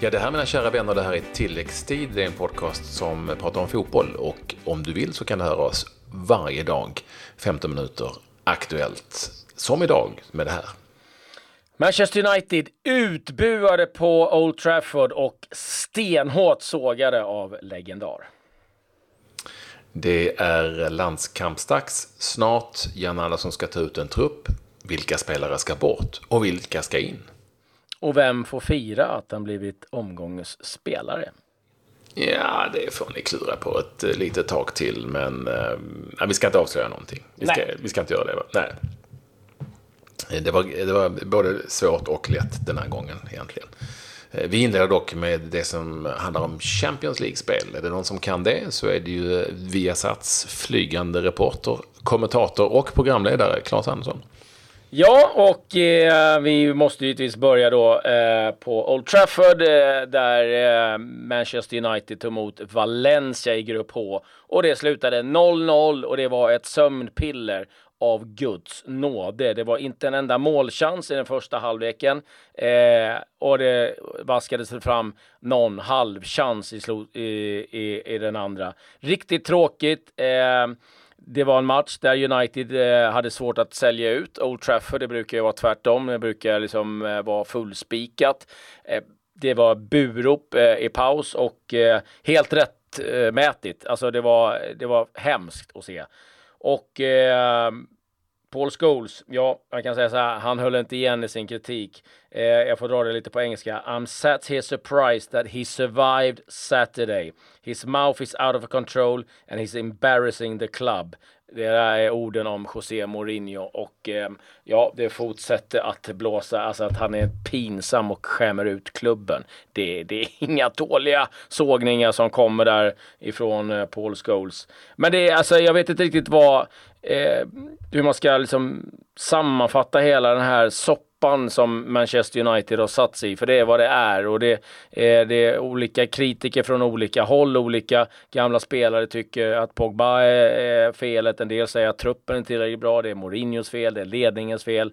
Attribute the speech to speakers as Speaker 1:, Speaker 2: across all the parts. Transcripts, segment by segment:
Speaker 1: Ja, det här mina kära vänner, det här är Tilläggstid. Det är en podcast som pratar om fotboll och om du vill så kan du höra oss varje dag, 15 minuter aktuellt. Som idag med det här.
Speaker 2: Manchester United utbuade på Old Trafford och stenhårt sågade av legendar.
Speaker 1: Det är landskampsdags snart. Jan Andersson ska ta ut en trupp. Vilka spelare ska bort och vilka ska in?
Speaker 2: Och vem får fira att han blivit omgångens spelare?
Speaker 1: Ja, det får ni klura på ett eh, litet tag till, men äh, vi ska inte avslöja någonting. Vi ska, vi ska inte göra det. Va? Nej. Det var, det var både svårt och lätt den här gången egentligen. Eh, vi inleder dock med det som handlar om Champions League-spel. Är det någon som kan det så är det ju Viasats flygande reporter, kommentator och programledare Claes Andersson.
Speaker 2: Ja, och eh, vi måste givetvis börja då eh, på Old Trafford eh, där eh, Manchester United tog emot Valencia i Grupp H. Och det slutade 0-0 och det var ett sömnpiller av Guds nåde. Det var inte en enda målchans i den första halvleken eh, och det vaskades fram någon halvchans i, i, i, i den andra. Riktigt tråkigt. Eh, det var en match där United eh, hade svårt att sälja ut Old Trafford. Det brukar ju vara tvärtom. Det brukar liksom eh, vara fullspikat. Eh, det var burop eh, i paus och eh, helt rättmätigt. Alltså det var, det var hemskt att se. Och eh, Paul Scholes, ja, man kan säga så här, han höll inte igen i sin kritik. Eh, jag får dra det lite på engelska. I'm sat here surprised that he survived Saturday. His mouth is out of control and he's embarrassing the club. Det där är orden om José Mourinho och eh, ja, det fortsätter att blåsa, alltså att han är pinsam och skämmer ut klubben. Det, det är inga dåliga sågningar som kommer där ifrån eh, Paul Scholes. Men det är alltså, jag vet inte riktigt vad, eh, hur man ska liksom sammanfatta hela den här soppan som Manchester United har satt sig i, för det är vad det är. Och det är, det är olika kritiker från olika håll, olika gamla spelare tycker att Pogba är, är felet, en del säger att truppen är tillräckligt bra, det är Mourinhos fel, det är ledningens fel.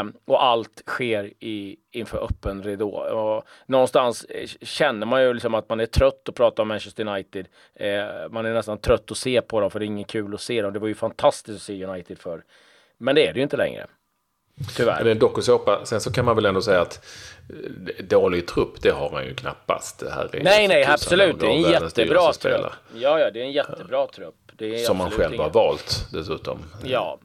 Speaker 2: Um, och allt sker i, inför öppen ridå. Och någonstans eh, känner man ju liksom att man är trött att prata om Manchester United. Uh, man är nästan trött att se på dem för det är inget kul att se dem. Det var ju fantastiskt att se United för. Men det är det ju inte längre. Tyvärr.
Speaker 1: Men en dokusåpa, sen så kan man väl ändå säga att eh, dålig trupp, det har man ju knappast. Det här
Speaker 2: är nej, nej, absolut. Det är en jättebra trupp. Ja, ja, det är en jättebra trupp.
Speaker 1: Som man själv inga... har valt dessutom.
Speaker 2: Ja.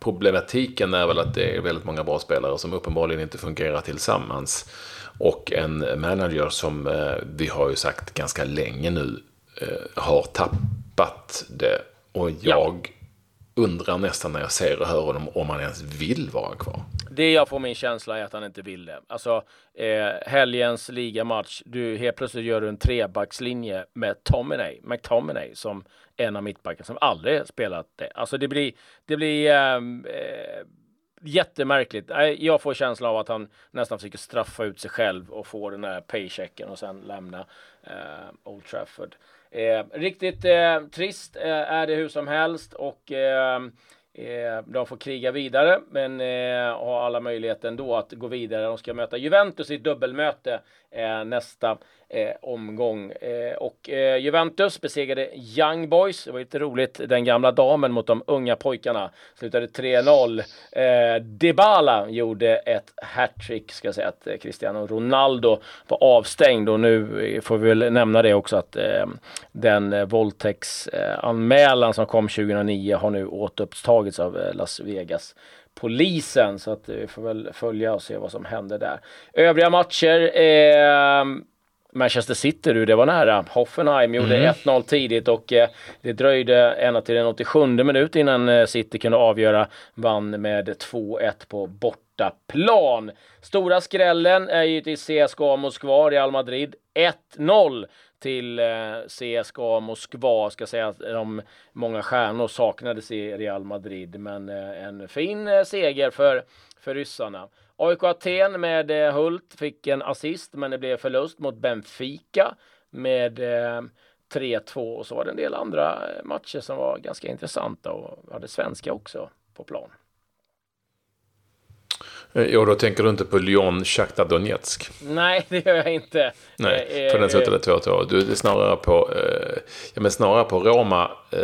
Speaker 1: Problematiken är väl att det är väldigt många bra spelare som uppenbarligen inte fungerar tillsammans. Och en manager som eh, vi har ju sagt ganska länge nu eh, har tappat det. Och jag undrar nästan när jag ser och hör honom om han ens vill vara kvar.
Speaker 2: Det jag får min känsla är att han inte vill det. Alltså eh, helgens ligamatch, du helt plötsligt gör du en trebackslinje med Tominay, McTominay som en av mittbackarna som aldrig spelat det. Alltså det blir, det blir ehm, eh, jättemärkligt. Jag får känslan av att han nästan försöker straffa ut sig själv och få den här paychecken och sen lämna eh, Old Trafford. Eh, riktigt eh, trist eh, är det hur som helst och eh, Eh, de får kriga vidare men eh, har alla möjligheter ändå att gå vidare. De ska möta Juventus i dubbelmöte eh, nästa eh, omgång. Eh, och eh, Juventus besegrade Young Boys. Det var lite roligt. Den gamla damen mot de unga pojkarna. Slutade 3-0. Eh, Dybala gjorde ett hattrick. Ska jag säga att eh, Cristiano Ronaldo var avstängd och nu eh, får vi väl nämna det också att eh, den eh, våldtäktsanmälan som kom 2009 har nu återupptagits av Las Vegas polisen så att vi får väl följa och se vad som händer där. Övriga matcher eh, Manchester City du, det var nära. Hoffenheim gjorde mm. 1-0 tidigt och eh, det dröjde ända till den 87 minut innan eh, City kunde avgöra. Vann med 2-1 på bortaplan. Stora skrällen är ju till CSKA Moskva, Real Madrid. 1-0 till eh, CSKA Moskva. Ska säga att de många stjärnor saknades i Real Madrid, men eh, en fin eh, seger för, för ryssarna. AIK Aten med Hult fick en assist, men det blev förlust mot Benfica med 3-2 och så var det en del andra matcher som var ganska intressanta och hade svenska också på plan.
Speaker 1: Ja, då tänker du inte på Lyon Shakhtar Donetsk?
Speaker 2: Nej, det gör jag inte.
Speaker 1: Nej, för den slutade 2-2. Du är snarare på, ja, men snarare på Roma, eh,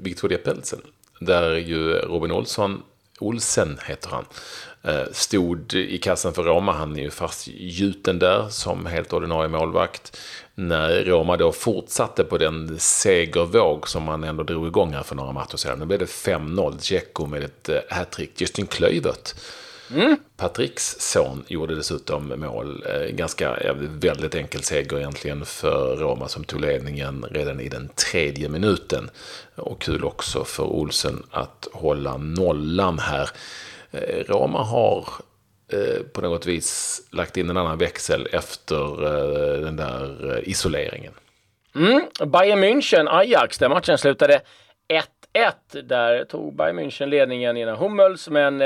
Speaker 1: Victoria Pelsen. Där ju Robin Olsson, Olsen heter han, stod i kassen för Roma. Han är ju fastgjuten där som helt ordinarie målvakt när Roma då fortsatte på den segervåg som man ändå drog igång här för några matcher sedan. Nu blev det 5-0, Dzeko med ett hattrick. Justin Klövert, mm. Patricks son, gjorde dessutom mål. Eh, ganska väldigt enkel seger egentligen för Roma som tog ledningen redan i den tredje minuten. Och kul också för Olsen att hålla nollan här. Eh, Roma har eh, på något vis lagt in en annan växel efter den där isoleringen.
Speaker 2: Mm. Bayern München, Ajax, där matchen slutade 1-1. Där tog Bayern München ledningen innan Hummels, men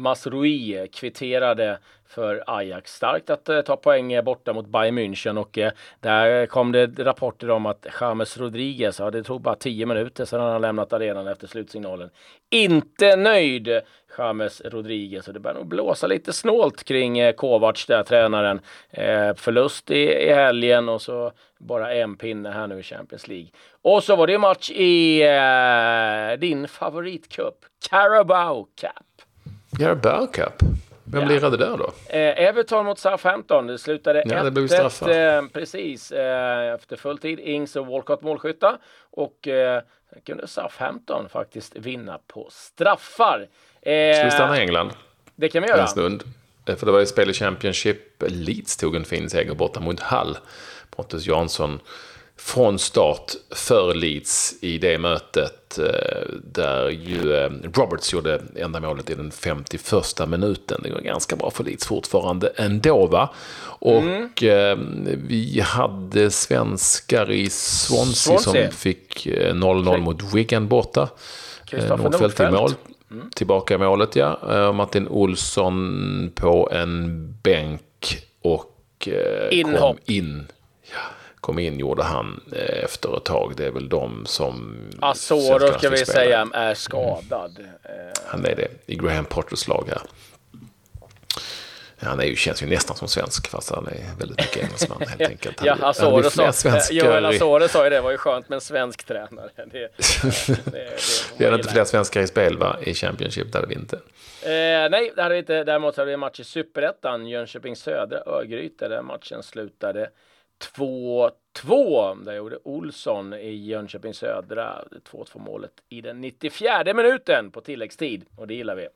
Speaker 2: Masrui kvitterade för Ajax. Starkt att eh, ta poäng eh, borta mot Bayern München och eh, där kom det rapporter om att James Rodriguez, ja det tog bara 10 minuter sedan han lämnat arenan efter slutsignalen. Inte nöjd James Rodriguez och det börjar nog blåsa lite snålt kring eh, Kovacs där tränaren. Eh, förlust i, i helgen och så bara en pinne här nu i Champions League. Och så var det match i eh, din favoritcup, Carabao Cup.
Speaker 1: Carabao Cup? Vem ja. lirade där då?
Speaker 2: Eh, Everton mot Southampton. Det slutade 1-1. Ja. Eh, precis. Eh, efter fulltid. Ings och Walcott målskytta. Och eh, kunde Southampton faktiskt vinna på straffar.
Speaker 1: Eh, Ska vi stanna i England?
Speaker 2: Det kan vi göra.
Speaker 1: En stund. Eh, för det var ju spel i Championship. Leeds tog en fin seger borta mot Hull. Pontus Jansson från start för Leeds i det mötet. Eh, där ju eh, Roberts gjorde enda målet i den 51 minuten. Det var ganska bra för Leeds fortfarande ändå va. Och mm. vi hade svenskar i Swansea, Swansea. som fick 0-0 mot Wigan borta. Nordfeldt i mål. Mm. Tillbaka i målet ja. Martin Olsson på en bänk och
Speaker 2: Inhopp.
Speaker 1: kom in kom in gjorde han eh, efter ett tag. Det är väl de som...
Speaker 2: Asoro ska vi säga är skadad. Mm.
Speaker 1: Han är det i Graham Potters lag här. Han är ju, känns ju nästan som svensk fast han är väldigt mycket engelsman helt enkelt.
Speaker 2: ja, Asoro sa, Joel Asoro sa ju det, var ju skönt med en svensk tränare. Det, det,
Speaker 1: det, vi hade inte fler svenskar i spel va, i Championship, det hade vi inte.
Speaker 2: Eh, nej, det hade vi inte. Däremot hade vi en match i Superettan, Jönköping Södra, Örgryte, där matchen slutade 2-2. Där gjorde Olsson i Jönköping Södra 2-2 målet i den 94 minuten på tilläggstid. Och det gillar vi.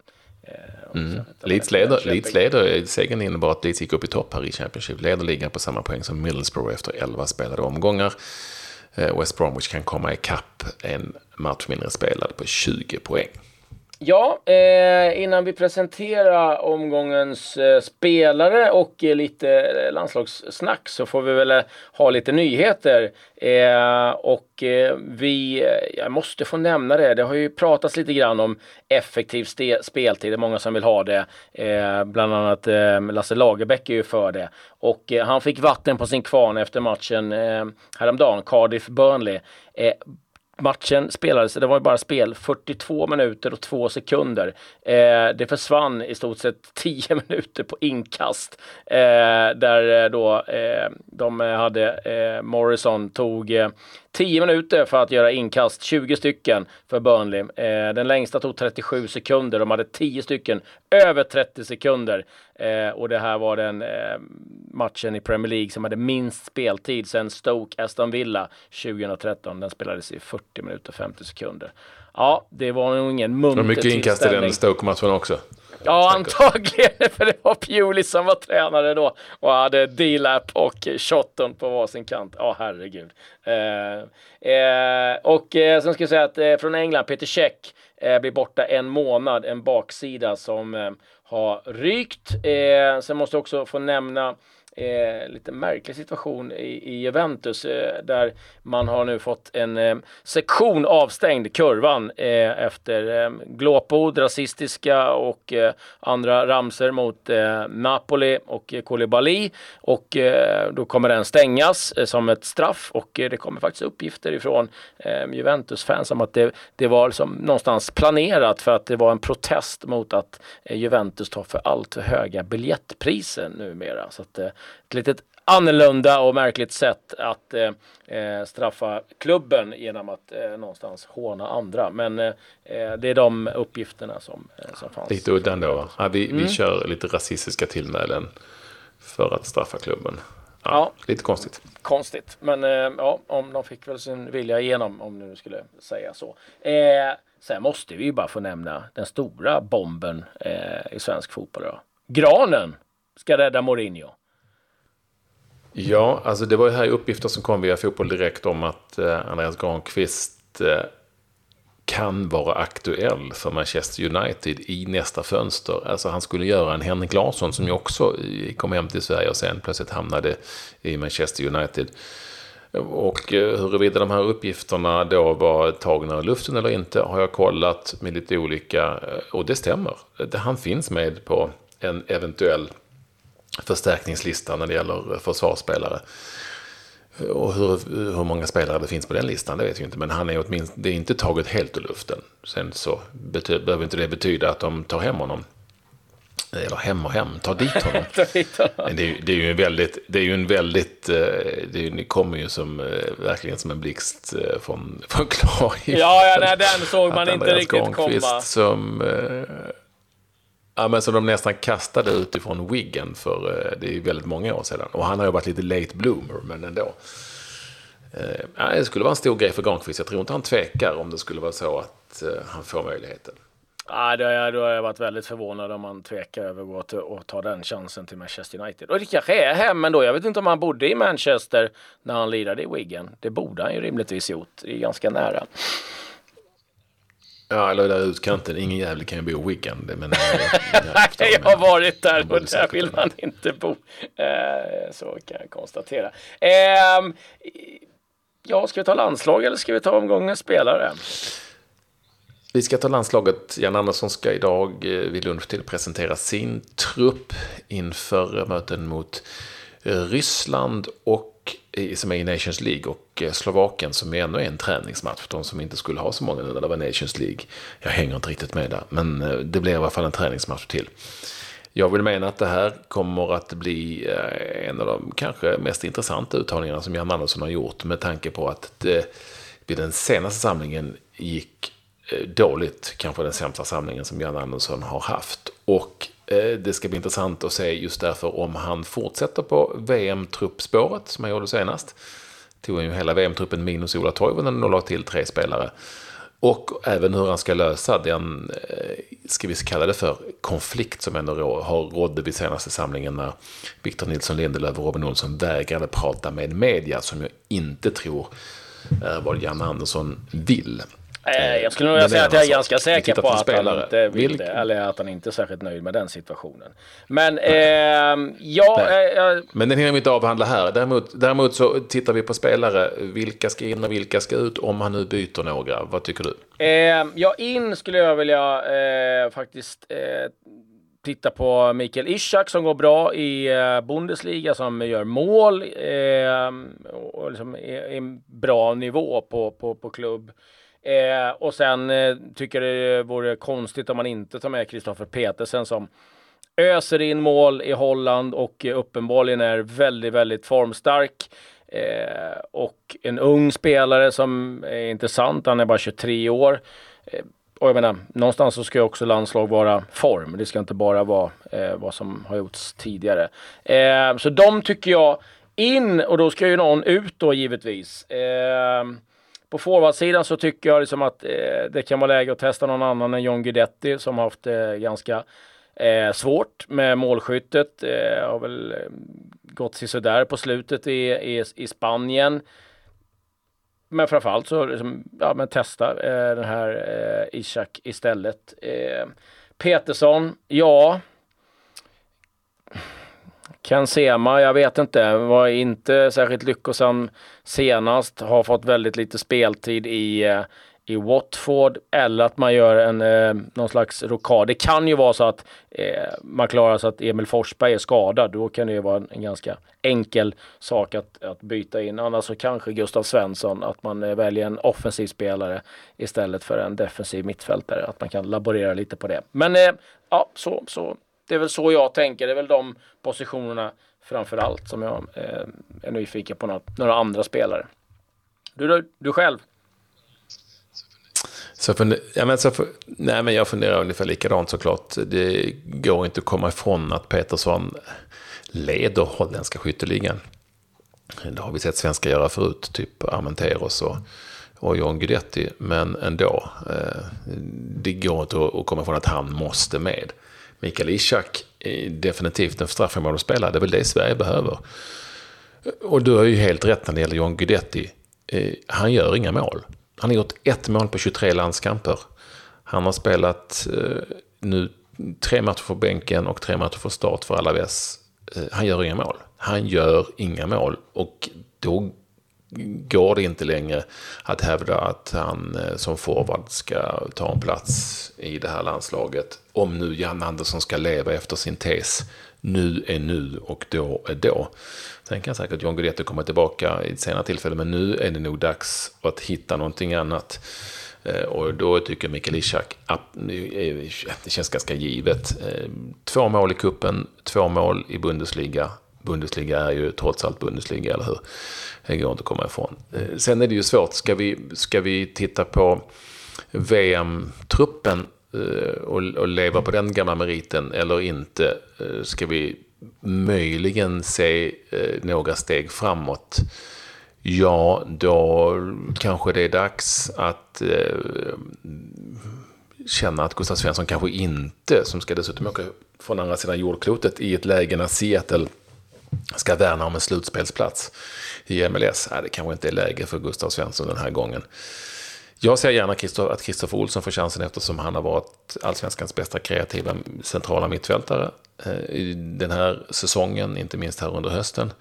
Speaker 1: Eh, mm. Leeds leder, Leeds leder, segern innebar att Leeds gick upp i topp här i Championship. Leder ligan på samma poäng som Middlesbrough efter 11 spelade omgångar. Eh, West Bromwich kan komma ikapp en match mindre spelad på 20 poäng.
Speaker 2: Ja, eh, innan vi presenterar omgångens eh, spelare och eh, lite eh, landslagssnack så får vi väl eh, ha lite nyheter. Eh, och eh, vi, eh, jag måste få nämna det, det har ju pratats lite grann om effektiv speltid, det är många som vill ha det. bland annat Lasse Lagerbäck är ju för det. Och han fick vatten på sin kvarn efter matchen häromdagen, Cardiff-Burnley matchen spelades, det var ju bara spel 42 minuter och 2 sekunder. Eh, det försvann i stort sett 10 minuter på inkast. Eh, där eh, då eh, de hade, eh, Morrison tog eh, 10 eh, minuter för att göra inkast, 20 stycken för Burnley. den längsta tog 37 sekunder, de hade 10 stycken över 30 sekunder. och det här var den matchen i Premier League som hade minst speltid sedan Stoke-Aston Villa 2013. Den spelades i 40 minuter och 50 sekunder. Ja, det var nog ingen munter
Speaker 1: Det var mycket inkast i den Stoke-matchen också.
Speaker 2: Ja, antagligen, för det var Pewley som var tränare då och hade D-Lap och Shotton på varsin kant. Ja, herregud. Eh, eh, och eh, sen ska jag säga att eh, från England, Peter Käck eh, blir borta en månad, en baksida som eh, har rykt. sen måste jag också få nämna eh, lite märklig situation i, i Juventus eh, där man har nu fått en eh, sektion avstängd, kurvan, eh, efter eh, glåpord, rasistiska och eh, andra ramser mot eh, Napoli och eh, Koulibaly och eh, då kommer den stängas eh, som ett straff och det kommer faktiskt uppgifter ifrån Juventus-fans om att det, det var liksom någonstans planerat för att det var en protest mot att Juventus tar för allt för höga biljettpriser numera. Så att, ett litet annorlunda och märkligt sätt att eh, eh, straffa klubben genom att eh, någonstans håna andra. Men eh, eh det är de uppgifterna som, eh, som fanns.
Speaker 1: Lite udda ändå. Ja, vi, mm. vi kör lite rasistiska tillmälen för att straffa klubben. Ja, ja. Lite konstigt.
Speaker 2: Konstigt, men ja, om de fick väl sin vilja igenom om nu skulle säga så. sen måste vi ju bara få nämna den stora bomben i svensk fotboll. Då. Granen ska rädda Mourinho.
Speaker 1: Ja, alltså det var ju här uppgifter som kom via Fotboll Direkt om att eh, Andreas Granqvist eh, kan vara aktuell för Manchester United i nästa fönster. Alltså han skulle göra en Henrik Larsson som ju också kom hem till Sverige och sen plötsligt hamnade i Manchester United. Och eh, huruvida de här uppgifterna då var tagna ur luften eller inte har jag kollat med lite olika, och det stämmer. Han finns med på en eventuell förstärkningslistan när det gäller försvarsspelare. Och hur, hur många spelare det finns på den listan, det vet vi inte. Men han är åtminstone, det är inte taget helt ur luften. Sen så bety, behöver inte det betyda att de tar hem honom. Eller hem och hem, tar dit honom. Men det, är, det är ju en väldigt, det är ju en väldigt, eh, det, är, det kommer ju som, eh, verkligen som en blixt eh, från, från klar
Speaker 2: Ja, ja nej, den såg man inte riktigt komma.
Speaker 1: som Ja, men så de nästan kastade utifrån Wiggen för eh, det är ju väldigt många år sedan. Och han har ju varit lite late bloomer, men ändå. Eh, ja, det skulle vara en stor grej för Granqvist. Jag tror inte han tvekar om det skulle vara så att eh, han får möjligheten.
Speaker 2: Ja, då, har jag, då har jag varit väldigt förvånad om man tvekar över att gå till, och ta den chansen till Manchester United. Och det kanske är hem ändå. Jag vet inte om han bodde i Manchester när han lirade i Wiggen. Det borde han ju rimligtvis gjort. Det är ganska nära.
Speaker 1: Ja, eller där utkanten. Ingen jävel kan ju bo i. Men,
Speaker 2: jag, jag har varit där och där vill man inte bo. Eh, så kan jag konstatera. Eh, ja, ska vi ta landslag eller ska vi ta omgångens spelare?
Speaker 1: Vi ska ta landslaget. Jan Andersson ska idag eh, vid lunchtid presentera sin trupp inför möten mot eh, Ryssland och som är i Nations League och eh, Slovakien som är ännu en träningsmatch. De som inte skulle ha så många nu när det var Nations League. Jag hänger inte riktigt med där, men eh, det blir i alla fall en träningsmatch till. Jag vill mena att det här kommer att bli eh, en av de kanske mest intressanta uttalningarna som Jan Andersson har gjort med tanke på att det vid den senaste samlingen gick dåligt, kanske den sämsta samlingen som Jan Andersson har haft. Och Eh, det ska bli intressant att se just därför om han fortsätter på VM-truppspåret som han gjorde senast. Tog han ju hela VM-truppen minus Ola Toivonen och la till tre spelare. Och även hur han ska lösa den, eh, ska vi kalla det för, konflikt som ändå har rådde vid senaste samlingen när Victor Nilsson Lindelöf och Robin Olsson vägrade prata med media som jag inte tror är vad Jan Andersson vill.
Speaker 2: Eh, jag skulle nog säga att jag är ganska säker på att han inte vill det. Eller att han inte är särskilt nöjd med den situationen. Men eh, ja...
Speaker 1: Eh, Men den hinner vi inte avhandla här. Däremot, däremot så tittar vi på spelare. Vilka ska in och vilka ska ut om han nu byter några? Vad tycker du?
Speaker 2: Eh, ja, in skulle jag vilja eh, faktiskt eh, titta på Mikael Ishak som går bra i eh, Bundesliga, som gör mål eh, och liksom är, är en bra nivå på, på, på klubb. Eh, och sen eh, tycker det vore konstigt om man inte tar med Kristoffer Petersen som öser in mål i Holland och uppenbarligen är väldigt, väldigt formstark. Eh, och en ung spelare som är intressant. Han är bara 23 år. Eh, och jag menar, någonstans så ska ju också landslag vara form. Det ska inte bara vara eh, vad som har gjorts tidigare. Eh, så de tycker jag in och då ska ju någon ut då givetvis. Eh, på forwardsidan så tycker jag liksom att eh, det kan vara läge att testa någon annan än John Guidetti som har haft eh, ganska eh, svårt med målskyttet. Eh, har väl eh, gått sådär på slutet i, i, i Spanien. Men framförallt så liksom, ja, men testa eh, den här eh, Ishak istället. Eh, Petersson, ja. Ken Sema, jag vet inte, var inte särskilt lyckosam senast. Har fått väldigt lite speltid i, eh, i Watford eller att man gör en, eh, någon slags rokad. Det kan ju vara så att eh, man klarar så att Emil Forsberg är skadad. Då kan det ju vara en, en ganska enkel sak att, att byta in. Annars så kanske Gustav Svensson, att man eh, väljer en offensiv spelare istället för en defensiv mittfältare. Att man kan laborera lite på det. Men eh, ja, så, så det är väl så jag tänker. Det är väl de positionerna framför allt som jag eh, är nyfiken på några, några andra spelare. Du, du, du själv?
Speaker 1: Så funder, ja, men så för, nej, men jag funderar ungefär likadant såklart. Det går inte att komma ifrån att Petersson leder holländska skytteligan. Det har vi sett svenskar göra förut, typ Armenteros och, och John Guidetti. Men ändå, eh, det går inte att komma ifrån att han måste med. Mikael Ishak är definitivt en straffområdesspelare. Det är väl det Sverige behöver. Och du har ju helt rätt när det gäller John Guidetti. Eh, han gör inga mål. Han har gjort ett mål på 23 landskamper. Han har spelat eh, nu tre matcher för bänken och tre matcher för start för Alaves. Eh, han gör inga mål. Han gör inga mål. Och då går det inte längre att hävda att han eh, som forward ska ta en plats i det här landslaget. Om nu Jan Andersson ska leva efter sin tes. Nu är nu och då är då. Sen kan säkert John Guidetti komma tillbaka i ett senare tillfälle, men nu är det nog dags att hitta någonting annat. Eh, och då tycker Mikael Ishak att det känns ganska givet. Eh, två mål i kuppen, två mål i Bundesliga. Bundesliga är ju trots allt Bundesliga, eller hur? Det går inte att komma ifrån. Eh, sen är det ju svårt, ska vi, ska vi titta på VM-truppen eh, och, och leva på den gamla meriten eller inte? Eh, ska vi möjligen se några steg framåt? Ja, då kanske det är dags att känna att Gustav Svensson kanske inte, som ska dessutom åka från andra sidan jordklotet i ett läge när Seattle ska värna om en slutspelsplats i MLS. Nej, det kanske inte är läge för Gustav Svensson den här gången. Jag ser gärna att Kristoffer Olsson får chansen eftersom han har varit allsvenskans bästa kreativa centrala mittfältare eh, i den här säsongen, inte minst här under hösten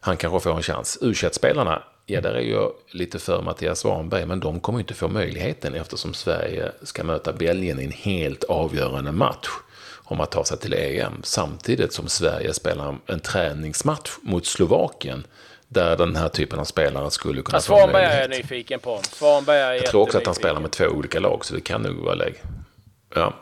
Speaker 1: han kanske får en chans. u spelarna ja där är jag lite för Mattias Svanberg, men de kommer inte få möjligheten eftersom Sverige ska möta Belgien i en helt avgörande match om att ta sig till EM. Samtidigt som Sverige spelar en träningsmatch mot Slovakien där den här typen av spelare skulle kunna ja,
Speaker 2: få. Svanberg är jag nyfiken på. Svanberg är
Speaker 1: jag tror också att han spelar med två olika lag, så det kan nog vara läge. Ja.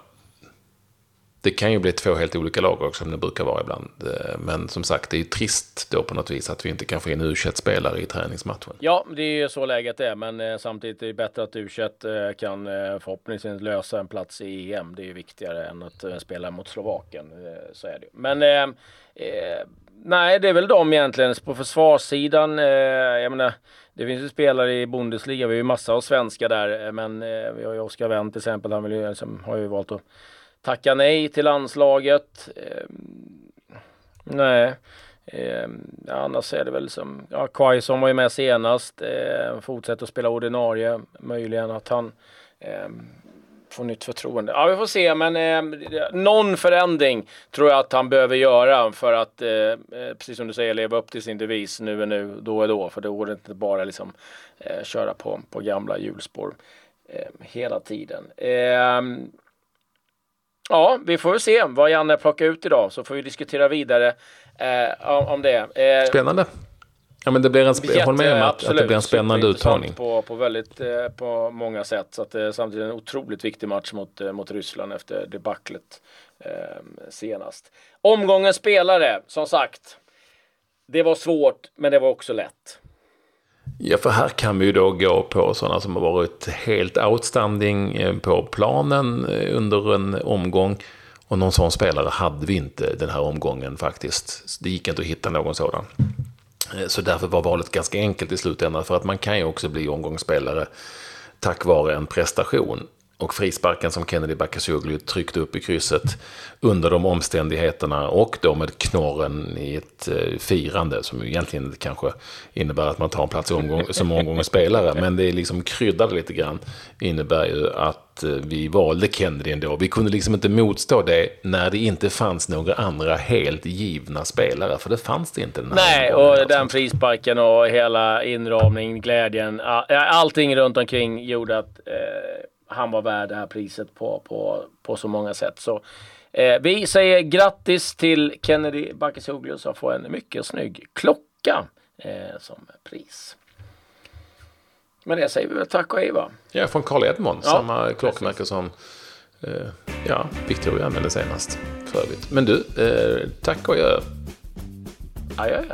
Speaker 1: Det kan ju bli två helt olika lag också som det brukar vara ibland. Eh, men som sagt, det är ju trist då på något vis att vi inte kan få in u spelare i träningsmatchen.
Speaker 2: Ja, det är ju så läget är, men eh, samtidigt är det bättre att u eh, kan förhoppningsvis lösa en plats i EM. Det är ju viktigare än att spela mot Slovakien. Så är det Men eh, nej, det är väl de egentligen. På försvarssidan, eh, jag menar, det finns ju spelare i Bundesliga. Vi har ju massa av svenskar där, men eh, vi har ju Oskar Wendt till exempel. Han vill ju, liksom, har ju valt att tacka nej till landslaget. Eh, nej. Eh, annars är det väl som, ja, Quaison var ju med senast, eh, fortsätter att spela ordinarie, möjligen att han eh, får nytt förtroende. Ja, vi får se, men eh, någon förändring tror jag att han behöver göra för att, eh, eh precis som du säger, leva upp till sin devis nu är nu, då är då, för det går inte bara liksom eh, köra på, på gamla hjulspår eh, hela tiden. Ehm, Ja, vi får väl se vad Janne plockar ut idag så får vi diskutera vidare eh, om det.
Speaker 1: Eh, Spännande. Ja, men det blir en jag håller med om att, att det blir en spännande uttagning.
Speaker 2: På, på, väldigt, eh, på många sätt. Så att det är samtidigt en otroligt viktig match mot, eh, mot Ryssland efter debaclet eh, senast. Omgångens spelare, som sagt. Det var svårt, men det var också lätt.
Speaker 1: Ja, för här kan vi ju då gå på sådana som har varit helt outstanding eh, på planen eh, under en omgång. Och någon sån spelare hade vi inte den här omgången faktiskt. Det gick inte att hitta någon sådan. Eh, så därför var valet ganska enkelt i slutändan. För att man kan ju också bli omgångsspelare tack vare en prestation och frisparken som Kennedy Bakircioglu tryckte upp i krysset under de omständigheterna och då med knorren i ett eh, firande som egentligen kanske innebär att man tar en plats omgång, som omgångens spelare. Men det är liksom kryddade lite grann. Innebär ju att eh, vi valde Kennedy ändå. Vi kunde liksom inte motstå det när det inte fanns några andra helt givna spelare. För det fanns det inte. Den
Speaker 2: Nej, och alltså. den frisparken och hela inramning, glädjen, allting runt omkring gjorde att eh, han var värd det här priset på, på, på så många sätt. Så eh, vi säger grattis till Kennedy Bakircioglu som får en mycket snygg klocka eh, som pris. Men det säger vi väl tack och hej va?
Speaker 1: Ja, från Carl Edmond. Ja, samma klockmärke som eh, ja, Victoria använde senast för övrigt. Men du, eh, tack och adjö.
Speaker 2: Adjö.